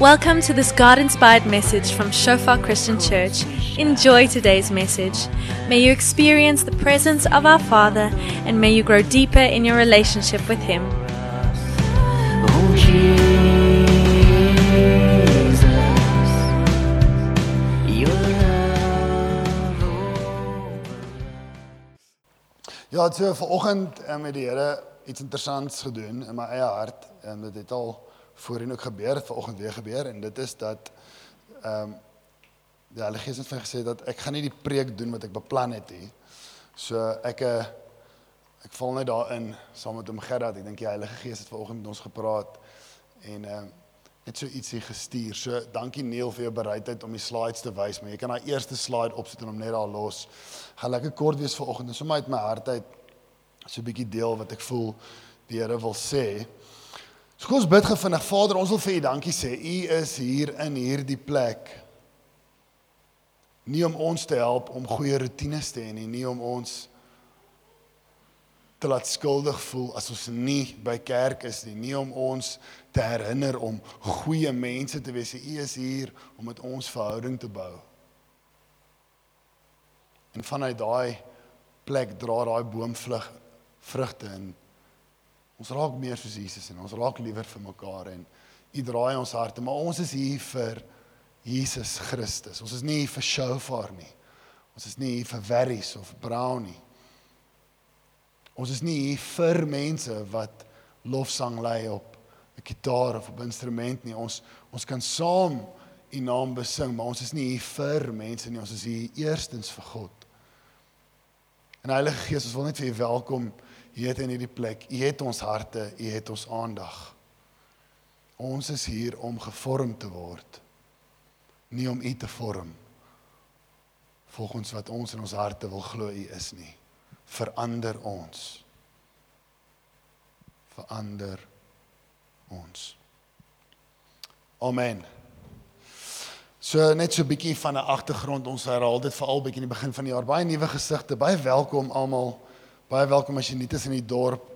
Welcome to this God inspired message from Shofar Christian Church. Enjoy today's message. May you experience the presence of our Father and may you grow deeper in your relationship with Him. Ja, het so vanoggend um, met die Here iets interessants gedoen in my eie hart en dit het al voorheen ook gebeur, het vanoggend weer gebeur en dit is dat ehm um, die Heilige Gees het vir gesê dat ek gaan nie die preek doen wat ek beplan het nie. So ek eh, ek val net daarin saam met hom Gerard. Ek dink die Heilige Gees het vanoggend met ons gepraat en ehm um, net so ietsie gestuur. So dankie Neil vir jou bereidheid om die slides te wys, maar jy kan daai eerste slide opsit en hom net daar los. Gaan lekker kort wees vanoggend en sommer uit my hart uit so 'n bietjie deel wat ek voel die Here wil sê. So kom ons bid gou vinnig. Vader, ons wil vir U dankie sê. U is hier in hierdie plek. Nie om ons te help om goeie rotines te hê nie, nie om ons te laat skuldig voel as ons nie by kerk is nie, nie om ons te herinner om goeie mense te wees. U is hier om met ons verhouding te bou. En vanuit daai plek dra daai boom vlug vrugte en ons raak meer soos Jesus en ons raak liewer vir mekaar en U draai ons harte, maar ons is hier vir Jesus Christus. Ons is nie hier vir shofar nie. Ons is nie hier vir verries of brown nie. Ons is nie hier vir mense wat lofsang lei op 'n gitaar of op 'n instrument nie. Ons ons kan saam U naam besing, maar ons is nie hier vir mense nie. Ons is hier eerstens vir God. En Heilige Gees, ons wil net vir U welkom hier in hierdie plek. U het ons harte, U het ons aandag. Ons is hier om gevorm te word. Nie om U te vorm volgens wat ons in ons harte wil glo U is nie. Verander ons. Verander ons. Amen. So net so 'n bietjie van 'n agtergrond. Ons herhaal dit veral bietjie in die begin van die jaar. Baie nuwe gesigte. Baie welkom almal. Baie welkom as jy nie tussen die dorp.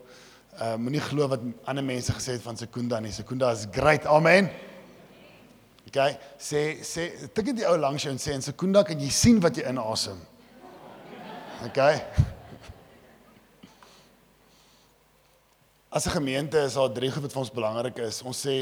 Uh moenie glo wat ander mense gesê het van Sekunda nie. Sekunda is great. Amen. Okay. Sê sê tik dit die ou langs jou en sê in Sekunda kan jy sien wat jy inasem. Okay. As 'n gemeente is daar drie goed wat vir ons belangrik is. Ons sê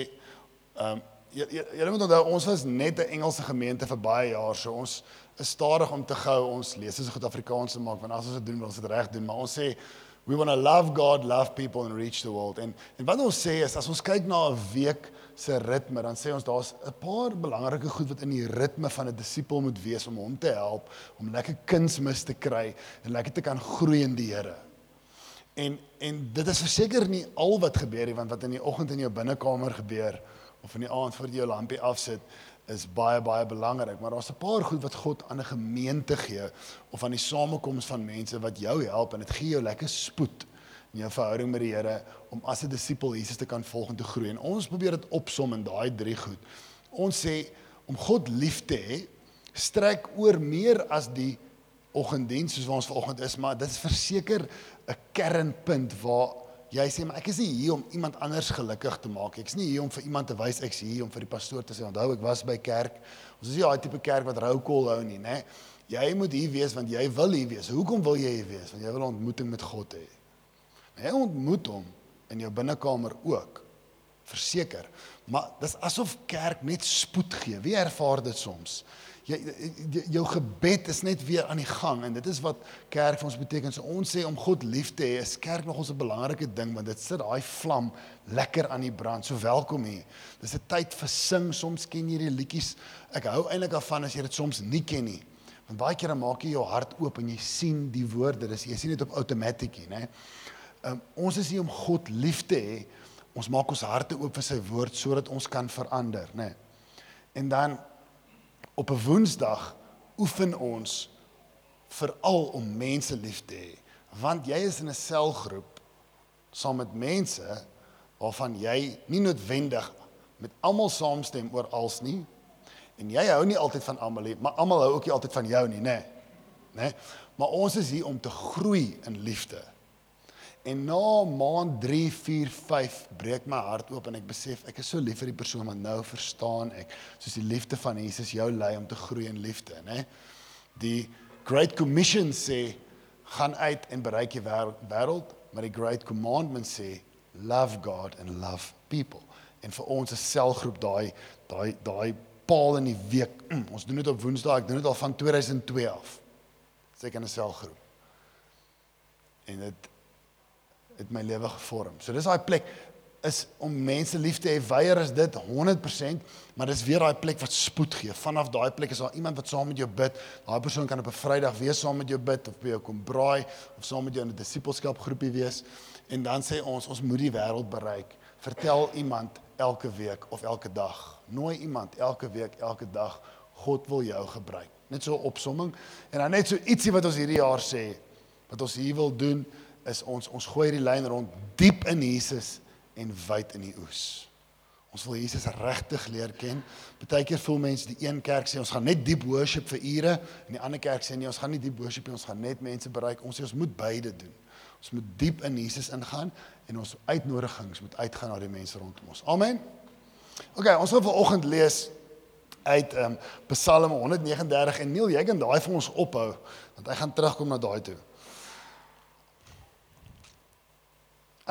ehm um, julle moet onthou ons was net 'n Engelse gemeente vir baie jaar. So ons is stadig om te gou ons lees as goed Afrikaans te maak want as ons dit doen, wil ons dit reg doen. Maar ons sê we want to love God, love people and reach the world. En en wat ons sê is as ons kyk na 'n week se ritme, dan sê ons daar's 'n paar belangrike goed wat in die ritme van 'n disipel moet wees om hom te help om lekker kunsmis te kry en lekker te kan groei in die Here. En en dit is verseker nie al wat gebeur nie want wat in die oggend in jou binnekamer gebeur of in die aand voor jy jou lampie afsit is baie baie belangrik maar daar's 'n paar goed wat God aan 'n gemeente gee of aan die samekoms van mense wat jou help en dit gee jou lekker spoed in jou verhouding met die Here om as 'n disipel Jesus te kan volg en te groei en ons probeer dit opsom in daai drie goed. Ons sê om God lief te hê strek oor meer as die oggenddiens soos waar ons vanoggend is, maar dit is verseker 'n kernpunt waar jy sê maar ek is nie hier om iemand anders gelukkig te maak. Ek's nie hier om vir iemand te wys ek's hier om vir die pastoor te sê onthou ek was by kerk. Ons is nie daai tipe kerk wat rou kol hou nie, né? Jy moet hier wees want jy wil hier wees. Hoekom wil jy hier wees? Want jy wil 'n ontmoeting met God hê. Jy ontmoet hom in jou binnekamer ook. Verseker. Maar dis asof kerk net spoed gee. Wie ervaar dit soms? Jy, jy jou gebed is net weer aan die gang en dit is wat kerk vir ons beteken. So ons sê om God lief te hê is kerk nog ons 'n belangrike ding want dit sit daai vlam lekker aan die brand. So welkom hier. Dis 'n tyd vir sing. Soms ken jy die liedjies. Ek hou eintlik daarvan as jy dit soms nie ken nie. Want baie kere maak jy jou hart oop en jy sien die woorde. Dis jy sien dit op outomaties, né? Um, ons is hier om God lief te hê. Ons maak ons harte oop vir sy woord sodat ons kan verander, né? En dan op 'n Woensdag oefen ons veral om mense lief te hê. Want jy is in 'n selgroep saam met mense waarvan jy nie noodwendig met almal saamstem oor als nie. En jy hou nie altyd van almal nie maar almal hou ook nie altyd van jou nie nê nê maar ons is hier om te groei in liefde En na maand 3, 4, 5 breek my hart oop en ek besef ek is so lief vir die persoon want nou verstaan ek soos die liefde van Jesus jou lei om te groei in liefde, né? Die Great Commission sê gaan uit en bereik die wêreld, maar die Great Commandment sê love God and love people. En vir ons 'n selgroep daai daai daai paal in die week. Mm, ons doen dit op Woensdae. Ek doen dit al van 2002 af. Seker 'n selgroep. En dit het my lewe gevorm. So dis daai plek is om mense lief te hê. Weier is dit 100%, maar dis weer daai plek wat spoed gee. Vanaf daai plek is daar iemand wat saam met jou bid. Daai persoon kan op 'n Vrydag weer saam met jou bid of by jou kom braai of saam met jou in 'n disippelskap groepie wees. En dan sê ons ons moet die wêreld bereik. Vertel iemand elke week of elke dag. Nooi iemand elke week, elke dag. God wil jou gebruik. Net so 'n opsomming en dan net so ietsie wat ons hierdie jaar sê wat ons hier wil doen is ons ons gooi die lyn rond diep in Jesus en wyd in die oes. Ons wil Jesus regtig leer ken. Partykeer voel mense die een kerk sê ons gaan net diep worship vir ure en die ander kerk sê nee, ons gaan nie diep worship nie, ons gaan net mense bereik. Ons sê ons moet beide doen. Ons moet diep in Jesus ingaan en ons uitnodigings moet uitgaan na die mense rondom ons. Amen. OK, ons wil vanoggend lees uit ehm um, Psalm 139 en Neil, jy kan daai vir ons ophou want hy gaan terugkom na daai toe.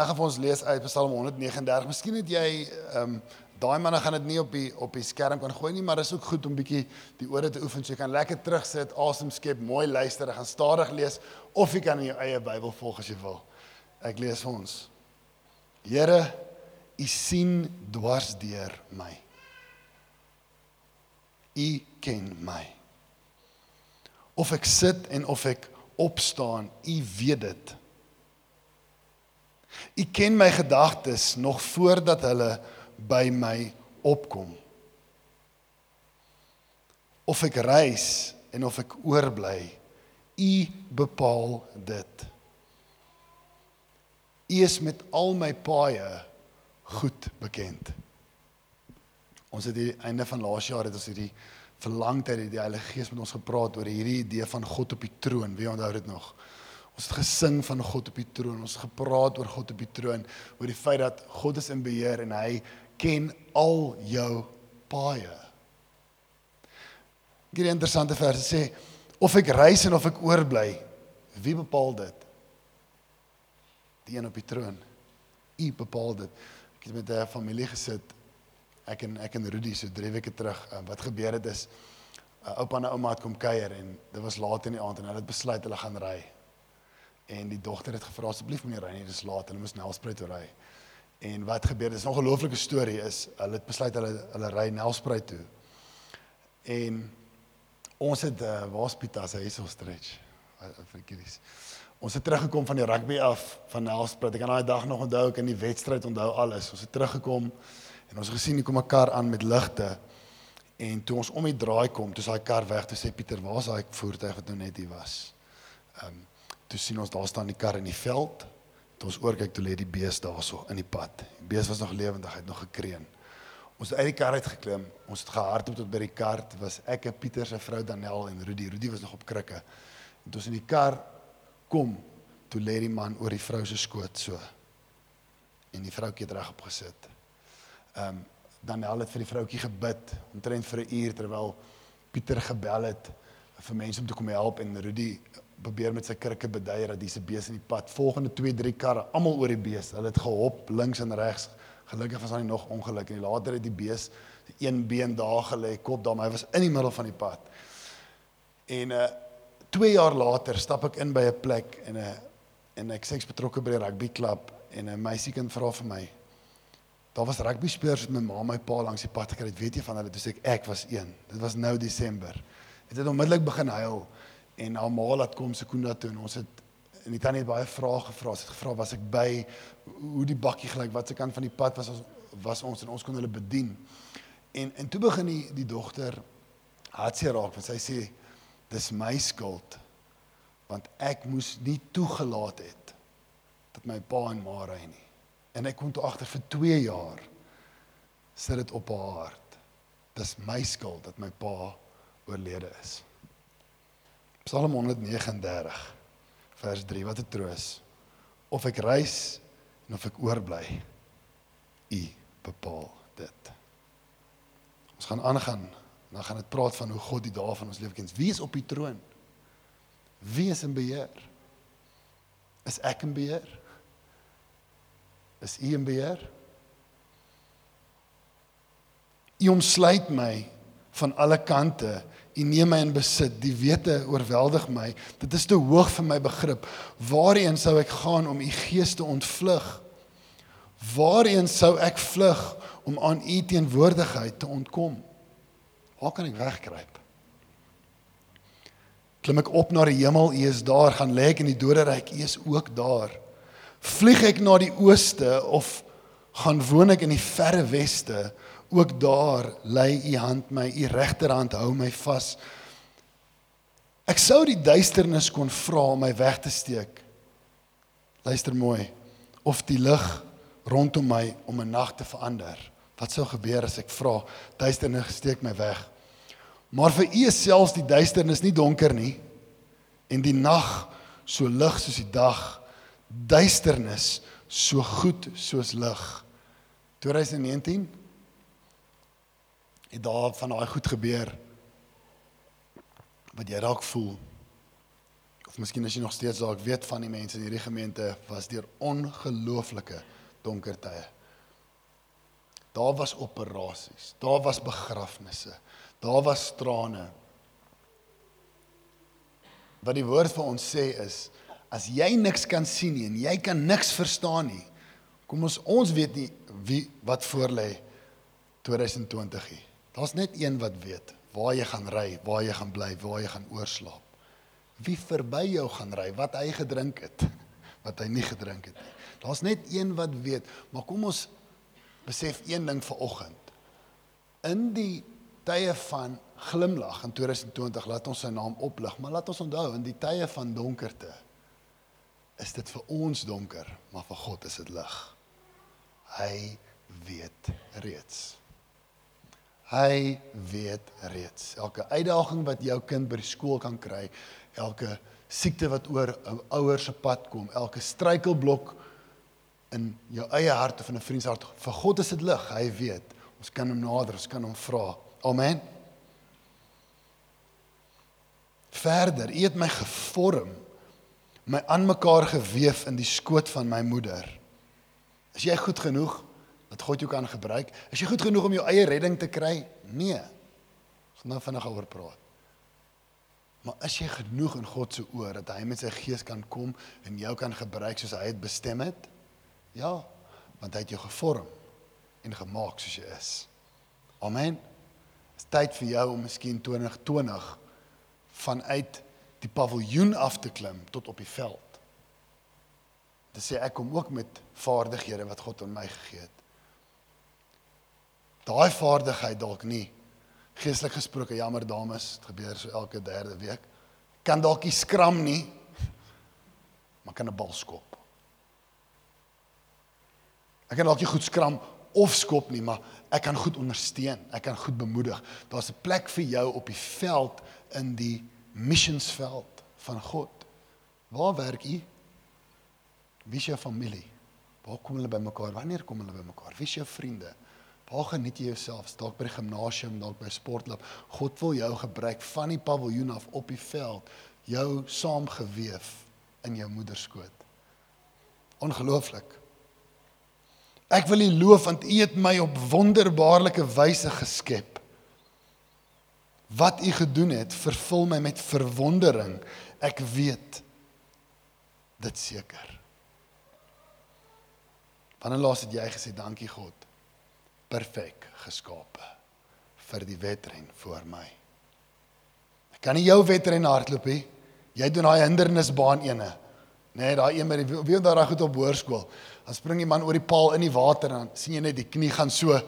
Ek gaan vir ons lees uit Psalm 139. Miskien het jy ehm um, daai manne gaan dit nie op die op die skerm kan gooi nie, maar dit is ook goed om bietjie die ore te oefen. So jy kan lekker terugsit, asem skep, mooi luister, gaan stadig lees of jy kan in jou eie Bybel volg as jy wil. Ek lees vir ons. Here, U sien dwars deur my. U ken my. Of ek sit en of ek opstaan, U weet dit. U ken my gedagtes nog voordat hulle by my opkom. Of ek reis en of ek oorbly, U bepaal dit. U is met al my paaie goed bekend. Ons het die einde van laas jaar het ons hierdie verlangtyd het die Heilige Gees met ons gepraat oor hierdie idee van God op die troon. Wie onthou dit nog? Ons het gesing van God op die troon. Ons het gepraat oor God op die troon, oor die feit dat God is in beheer en hy ken al jou paaie. Hierdie interessante verse sê of ek reis en of ek oorbly, wie bepaal dit? Die een op die troon. U bepaal dit. Ek het met 'n familie gesit. Ek en ek en Rudy so 3 weke terug. Wat gebeur het is 'n oupa en 'n ouma het kom kuier en dit was laat in die aand en hulle het besluit hulle gaan ry en die dogter het gevra asseblief meneer Reine dis laat hulle moes Nelspruit toe ry. En wat gebeur dis 'n ongelooflike storie is hulle het besluit hulle hulle ry Nelspruit toe. En ons het uh, waar's Pietas hy is so stretch. Verkies. Ons het teruggekom van die rugby af van Nelspruit. Ek kan daai dag nog onthou ek in die wedstryd onthou alles. Ons het teruggekom en ons gesien hier kom 'n kar aan met ligte. En toe ons om die draai kom, toe is daai kar weg. Toe sê Pieter, "Waar's daai voertuig wat nou net hier was?" Ehm um, toe sien ons daar staan die kar in die veld. Toe ons oorkyk toe lê die bees daarso in die pad. Die bees was nog lewendig, hy het nog gekreun. Ons het uit die kar uit geklim. Ons het gehardloop tot by die kar. Dit was ek, Pieter se vrou Danel en Rudy. Rudy was nog op krikke. En toe ons in die kar kom, toe lê die man oor die vrou se skoot so. En die vroutjie het reg opgesit. Ehm um, Danel het vir die vroutjie gebid omtrent vir 'n uur terwyl Pieter gebel het vir mense om te kom help en Rudy probeer met sy krikke bedui dat dis 'n bees in die pad. Volgende 2, 3 karre almal oor die bees. Hulle het gehop links en regs. Gelukkig was nie nog ongeluk nie. Later het die bees een been daar gelê, kop daar, maar hy was in die middel van die pad. En uh 2 jaar later stap ek in by 'n plek en 'n uh, en ek sê ek's betrokke by die rugby klub en 'n meisiekind vra vir my. Daar was rugby spelers met my ma en my pa langs die pad gekry. Weet jy van hulle? Sê ek ek was een. Dit was nou Desember. Het dit onmiddellik begin huil en haar ma laat kom Sekunda toe en ons het en die tannie het baie vrae gevra. Sy het gevra was ek by hoe die bakkie gelyk, wat se kant van die pad was ons was ons en ons kon hulle bedien. En en toe begin die die dogter hartseer raak want sy sê dis my skuld want ek moes nie toegelaat het dat my pa en ma ry nie. En ek kom toe agter vir 2 jaar sit dit op haar hart. Dis my skuld dat my pa oorlede is. Psalm 139 vers 3 wat 'n troos. of ek reis en of ek oorbly. U bepaal dit. Ons gaan aangaan. en Dan gaan dit praat van hoe God die dae van ons lewe ken. Wie is op die troon? Wie is in beheer? Is ek in beheer? Is u in beheer? U omsluit my van alle kante. U neem my in besit. Die wete oorweldig my. Dit is te hoog vir my begrip. Waarheen sou ek gaan om u gees te ontvlug? Waarheen sou ek vlug om aan u teenwoordigheid te ontkom? Waar kan ek wegkruip? Klim ek op na die hemel, U is daar, gaan lê ek in die doderyk, U is ook daar. Vlieg ek na die ooste of gaan woon ek in die verre weste, ook daar lê U hand my, U regterhand hou my vas. Ek sou die duisternis kon vra om my weg te steek. Luister mooi. Of die lig rondom my om 'n nag te verander. Wat sou gebeur as ek vra duisternis steek my weg? Maar vir u is selfs die duisternis nie donker nie en die nag so lig soos die dag. Duisternis so goed soos lig. 2019 het daar van daai goed gebeur wat jy dalk voel. Of miskien as jy nog steeds dalk weet van die mense in hierdie gemeente was deur ongelooflike donker tye. Daar was operasies, daar was begrafnisse, daar was trane. Wat die woord vir ons sê is as jy niks kan sien nie en jy kan niks verstaan nie, kom ons ons weet nie wie wat voor lê 2020 nie. Daar's net een wat weet waar jy gaan ry, waar jy gaan bly, waar jy gaan oorslaap. Wie verby jou gaan ry, wat hy gedrink het, wat hy nie gedrink het nie. Daar's net een wat weet, maar kom ons besef een ding vir oggend. In die tye van glimlag in 2020 laat ons sy naam oplig, maar laat ons onthou in die tye van donkerte is dit vir ons donker, maar vir God is dit lig. Hy weet reeds. Hy weet reeds. Elke uitdaging wat jou kind by die skool kan kry, elke siekte wat oor 'n ouer se pad kom, elke struikelblok in jou eie hart of in 'n vriend se hart, vir God is dit lig. Hy weet. Ons kan hom nader, ons kan hom vra. Amen. Verder, U het my gevorm, my aan mekaar gewewe in die skoot van my moeder. Is jy goed genoeg dat God jou kan gebruik? Is jy goed genoeg om jou eie redding te kry? Nee. Ons gaan nou vinnig oor praat. Maar is jy genoeg in God se oor dat hy met sy gees kan kom en jou kan gebruik soos hy dit bestem het? Ja, want hy het jou gevorm en gemaak soos jy is. Amen. Dit is tyd vir jou om miskien 2020 vanuit die paviljoen af te klim tot op die veld. Dit sê ek kom ook met vaardighede wat God aan my gegee het. Daai vaardigheid dalk nie geestelik gesproke jammer dames, dit gebeur so elke derde week. Kan dalk nie skram nie, maar kan 'n bal skop. Ek kan dalk nie goed skram of skop nie, maar ek kan goed ondersteun. Ek kan goed bemoedig. Daar's 'n plek vir jou op die veld in die missionsveld van God. Waar werk u? Wie is jou familie? Waar kom hulle bymekaar? Wanneer kom hulle bymekaar? Wie is jou vriende? Waar geniet jy jouself? Dalk by die gimnasium, dalk by sportlab. God wil jou gebruik van die paviljoen af op die veld, jou saamgeweef in jou moederskoot. Ongelooflik. Ek wil U loof want U het my op wonderbaarlike wyse geskep. Wat U gedoen het, vervul my met verwondering. Ek weet dit seker. Wanneer laas het jy gesê dankie God? Perfek geskape vir die wedren voor my. Ek kan nie jou wedren hardloop nie. Jy doen daai hindernisbaan ene. Nee, daai een met die wie onthou daai goed op hoërskool. Dan spring die man oor die paal in die water en dan sien jy net die knie gaan so.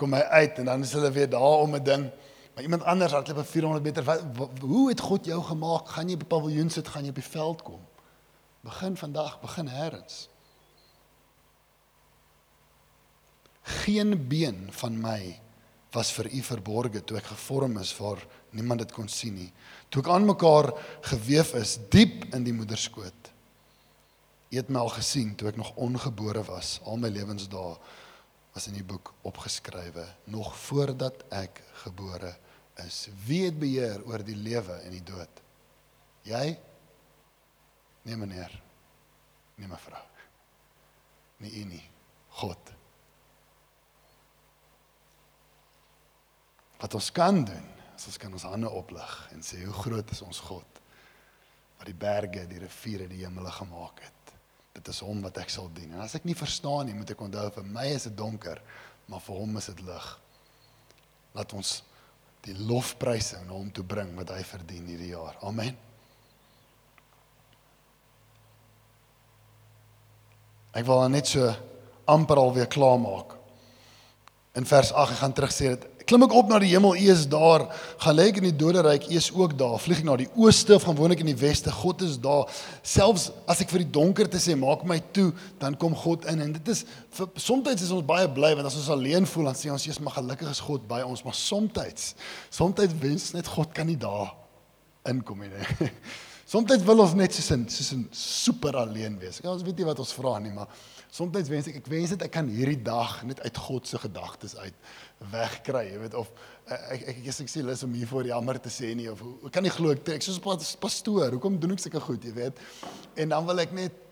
Kom hy uit en dan is hulle weer daar om 'n ding. Maar iemand anders hardloop op 400 meter. Wat, wat, hoe het God jou gemaak? Gaan jy op die paviljoen sit, gaan jy op die veld kom? Begin vandag, begin herrens. Geen been van my was vir u verborge toe ek gevorm is waar niemand dit kon sien nie. Toe ek aan mekaar gewewe is diep in die moederskoot. U het my al gesien toe ek nog ongebore was. Al my lewensdae was in die boek opgeskrywe nog voordat ek gebore is. Wie het beheer oor die lewe en die dood? Jy? Nee meneer. Nee mevrou. Nie u nie. God. Wat ons kan doen, is ons kan ons hande oplig en sê hoe groot is ons God wat die berge, die riviere, die hemele gemaak het. Dit is hom wat ek sal dien. En as ek nie verstaan nie, moet ek onthou vir my is dit donker, maar vir hom is dit lig. Laat ons die lofpryse aan hom toe bring wat hy verdien hierdie jaar. Amen. Ek wil net so amper alweer klaarmaak. In vers 8 ek gaan terug sê dit klim ek op na die hemel, U is daar. Gaan lê ek in die doderyk, U is ook daar. Vlieg ek na die ooste of gaan woon ek in die weste, God is daar. Selfs as ek vir die donkerte sê maak my toe, dan kom God in en dit is vir, soms is ons baie bly want as ons alleen voel dan sê ons eers maar gelukkig is God by ons, maar soms soms wens net God kan nie daar inkom nie. Soms wil ons net soos 'n soos 'n super alleen wees. Ja, ons weet nie wat ons vra nie, maar soms wens ek ek wens dit ek kan hierdie dag net uit God se gedagtes uit wegkry, jy weet of ek ek ek ek sê lus om hier voor jammer te sê nie of ek kan nie glo ek ek soos pastoor, hoekom doen ek sulke goed, jy weet? En dan wil ek net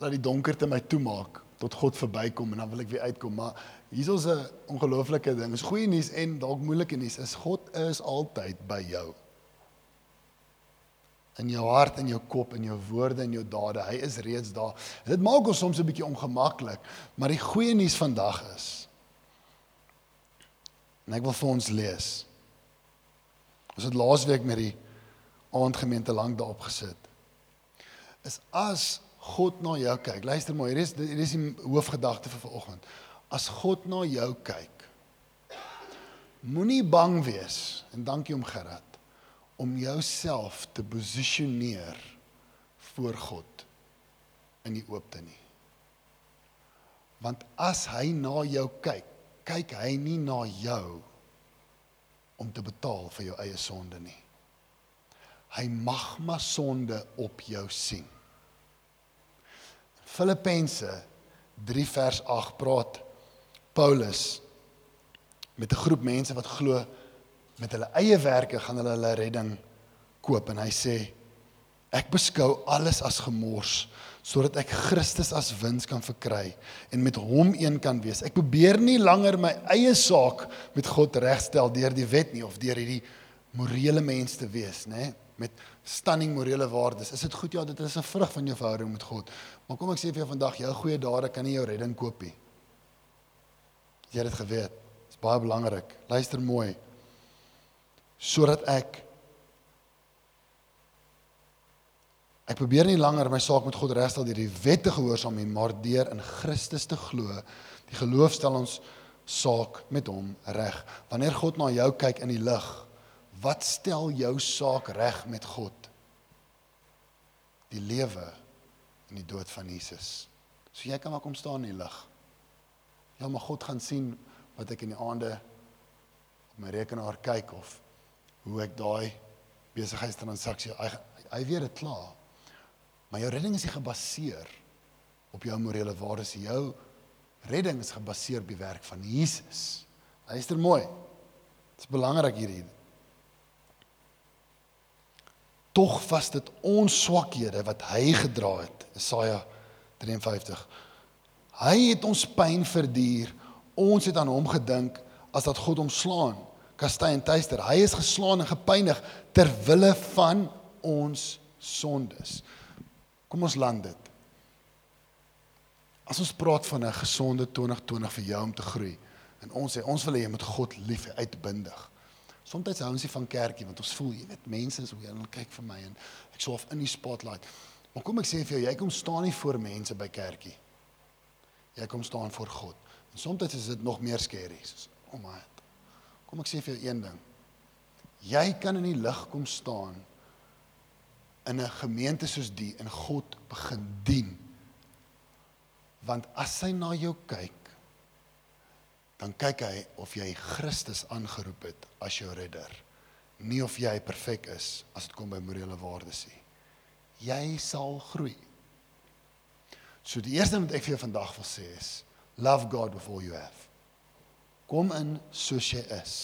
laat die donkerte my toemaak tot God verbykom en dan wil ek weer uitkom, maar hier is 'n ongelooflike ding. Is goeie nuus en dalk moeilike nuus is God is altyd by jou in jou hart en jou kop en jou woorde en jou dade. Hy is reeds daar. Dit maak ons soms 'n bietjie ongemaklik, maar die goeie nuus vandag is en ek wil vir ons lees. Ons het laasweek met die aandgemeente lank daarop gesit. Is as God na jou kyk. Luister maar, hier is hier is die hoofgedagte vir vanoggend. As God na jou kyk, moenie bang wees en dankie om Gerard om jouself te posisioneer voor God in die oopte nie. Want as hy na jou kyk, kyk hy nie na jou om te betaal vir jou eie sonde nie. Hy mag maar sonde op jou sien. Filippense 3 vers 8 praat Paulus met 'n groep mense wat glo met hulle eie werke gaan hulle hulle redding koop en hy sê ek beskou alles as gemors sodat ek Christus as wins kan verkry en met hom een kan wees. Ek probeer nie langer my eie saak met God regstel deur die wet nie of deur hierdie morele mens te wees, nê, met stunning morele waardes. Is dit goed ja, dit is 'n vrug van jou verhouding met God. Maar kom ek sê vir jou vandag, jou goeie dade kan nie jou redding koop nie. Jy het dit geweet. Dit is baie belangrik. Luister mooi sodat ek ek probeer nie langer my saak met God regstel deur die wet te gehoorsaam nie, maar deur in Christus te glo. Die geloof stel ons saak met hom reg. Wanneer God na jou kyk in die lig, wat stel jou saak reg met God? Die lewe en die dood van Jesus. So jy kan maar kom staan in die lig. Ja, maar God gaan sien wat ek in die aande op my rekenaar kyk of hoe ek daai besigheidstransaksie hy, hy weet dit klaar. Maar jou redding is nie gebaseer op jou morele waardes nie. Jou redding is gebaseer op die werk van Jesus. Luister mooi. Dit is belangrik hierdie. Tog was dit ons swakhede wat hy gedra het. Jesaja 53. Hy het ons pyn verduur. Ons het aan hom gedink as dat God hom slaan kastei en tuister. Hy is geslaan en gepynig ter wille van ons sondes. Kom ons land dit. As ons praat van 'n gesonde 2020 vir jou om te groei en ons sê ons wil hê jy moet God lief hê uitbundig. Soms hou ons nie van kerkie want ons voel jy weet mense is hoe hulle kyk vir my en ek sou of in die spotlight. Maar kom ek sê vir jou jy kom staan nie voor mense by kerkie. Jy kom staan voor God. En soms is dit nog meer skerry. Oh my Kom ek sê vir jou een ding. Jy kan in die lig kom staan in 'n gemeente soos die en God begin dien. Want as hy na jou kyk, dan kyk hy of jy Christus aangeroep het as jou redder, nie of jy perfek is as dit kom by morele waardes nie. Jy sal groei. So die eerste ding wat ek vir jou vandag wil sê is love God with all you have. Kom in soos jy is.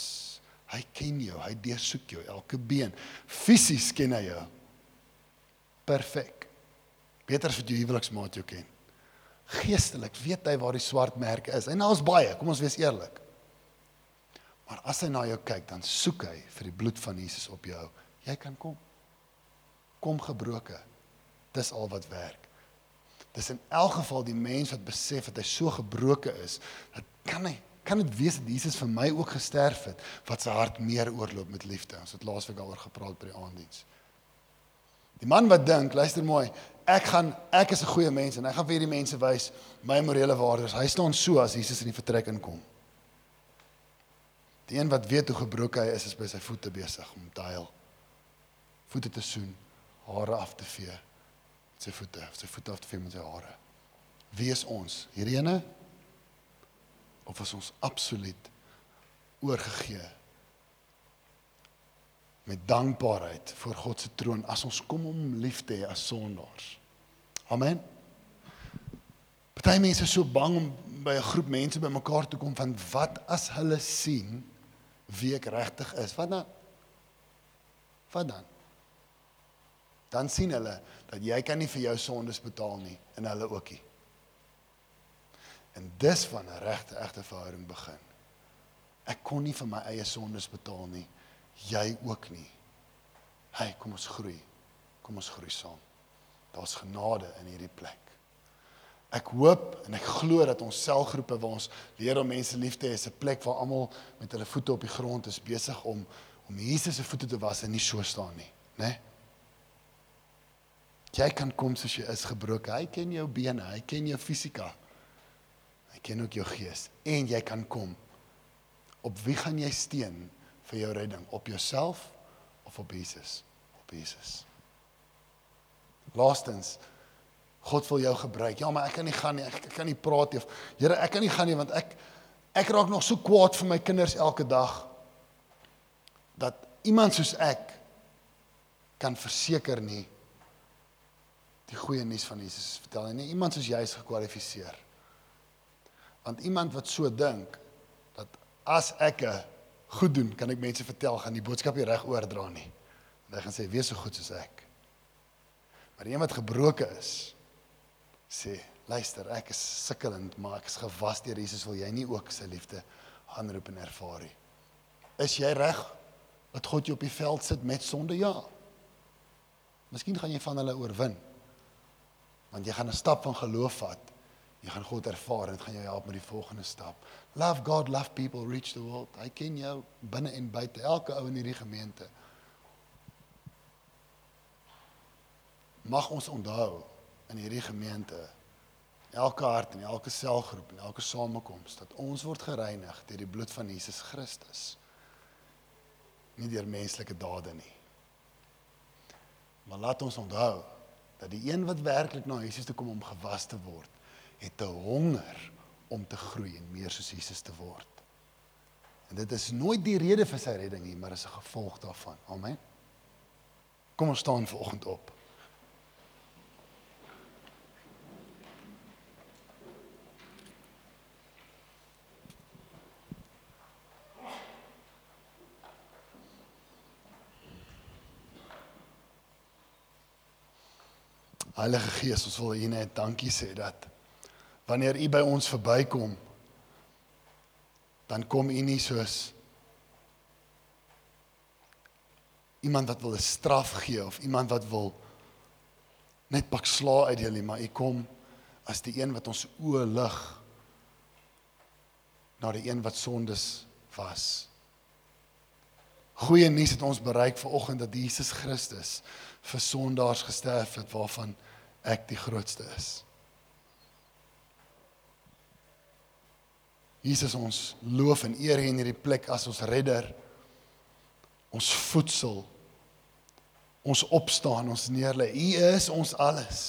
Hy ken jou, hy deursoek jou elke been. Fisies ken hy jou. Perfek. Beter as wat jou huweliksmaat jou ken. Geestelik weet hy waar die swart merke is. En daar's baie, kom ons wees eerlik. Maar as hy na jou kyk, dan soek hy vir die bloed van Jesus op jou. Jy kan kom. Kom gebroke. Dis al wat werk. Dis in elk geval die mens wat besef dat hy so gebroke is, dat kan hy kan dit wees dat Jesus vir my ook gesterf het wat sy hart meer oorloop met liefde. Ons het laasweek daaroor gepraat by die aanddiens. Die man wat dink, luister mooi, ek gaan ek is 'n goeie mens en ek gaan vir hierdie mense wys my morele waardes. Hy staan so as Jesus in die vertrek inkom. Die een wat weet hoe gebroken hy is, is by sy voete besig om te huil. Voete te soen, hare af te vee met sy voete, sy voete af te vee met sy hare. Wie is ons? Hierdie ene of is ons absoluut oorgegee met dankbaarheid voor God se troon as ons kom om lief te hê as sondaars. Amen. Party mense is so bang om by 'n groep mense bymekaar te kom van wat as hulle sien wie ek regtig is. Wat dan? Wat dan? Dan sien hulle dat jy kan nie vir jou sondes betaal nie en hulle ook nie. En dis van 'n regte egte verhouding begin. Ek kon nie vir my eie sondes betaal nie. Jy ook nie. Hey, kom ons groei. Kom ons groei saam. Daar's genade in hierdie plek. Ek hoop en ek glo dat ons selgroepe waar ons leer om mense lief te hê, is 'n plek waar almal met hulle voete op die grond is besig om om Jesus se voete te was en nie so staan nie, né? Nee? Jy kan kom soos jy is gebroken. Hy ken jou bene, hy ken jou fisika ken ook jou gees en jy kan kom. Op wie gaan jy steun vir jou redding? Op jouself of op Jesus? Op Jesus. Laastens God wil jou gebruik. Ja, maar ek kan nie gaan nie. Ek, ek kan nie praat nie. Here, ek kan nie gaan nie want ek ek raak nog so kwaad vir my kinders elke dag dat iemand soos ek kan verseker nie die goeie nuus van Jesus vertel nie. Iemand soos jy is gekwalifiseer. Want iemand wat so dink dat as ek goed doen, kan ek mense vertel gaan die boodskap nie reg oordra nie. En hy gaan sê wees so goed soos ek. Maar iemand wat gebroken is sê luister, ek is sukkelend, maar ek is gewas deur Jesus, wil jy nie ook sy liefde aanroep en ervaar nie? Is jy reg dat God jou op die veld sit met sonde? Ja. Miskien gaan jy van hulle oorwin. Want jy gaan 'n stap van geloof vat Jy gaan God ervaar en dit gaan jou help met die volgende stap. Love God, love people, reach the world. Hy ken jou binne en buite, elke ou in hierdie gemeente. Mag ons onthou in hierdie gemeente elke hart en elke selgroep en elke samekoms dat ons word gereinig deur die bloed van Jesus Christus. Nie deur menslike dade nie. Maar laat ons onthou dat die een wat werklik na Jesus toe kom om gewas te word, het 'n honger om te groei en meer soos Jesus te word. En dit is nooit die rede vir sy redding nie, maar is 'n gevolg daarvan. Amen. Kom ons staan vanoggend op. Heilige Gees, ons wil U net dankie sê dat wanneer u by ons verbykom dan kom u nie soos iemand wat wil 'n straf gee of iemand wat wil net pak sla uit julle maar u kom as die een wat ons oë lig na die een wat sondes was. Goeie nuus het ons bereik vanoggend dat Jesus Christus vir sondaars gesterf het waarvan ek die grootste is. Jesus ons loof en eer in hierdie plek as ons redder. Ons voedsel. Ons opstaan, ons neerlê. U is ons alles.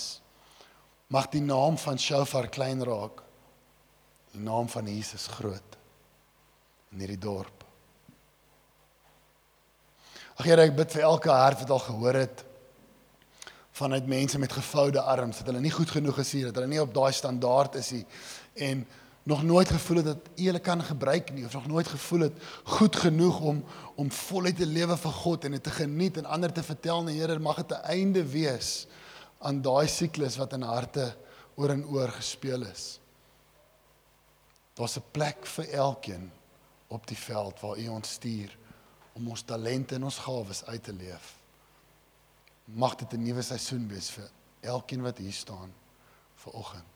Mag die naam van Shofar klein raak. Die naam van Jesus groot in hierdie dorp. Ag Here, ek bid vir elke hart wat al gehoor het vanuit mense met gevoude arms dat hulle nie goed genoeg is hier, dat hulle nie op daai standaard is nie en nog nooit gevoel het dat U hulle kan gebruik nie of nog nooit gevoel het goed genoeg om om voluit te lewe vir God en dit te geniet en ander te vertel, nee Here, mag dit 'n einde wees aan daai siklus wat in harte oor en oor gespeel is. Daar's 'n plek vir elkeen op die veld waar U ons stuur om ons talente en ons gawes uit te leef. Mag dit 'n nuwe seisoen wees vir elkeen wat hier staan vir oggend.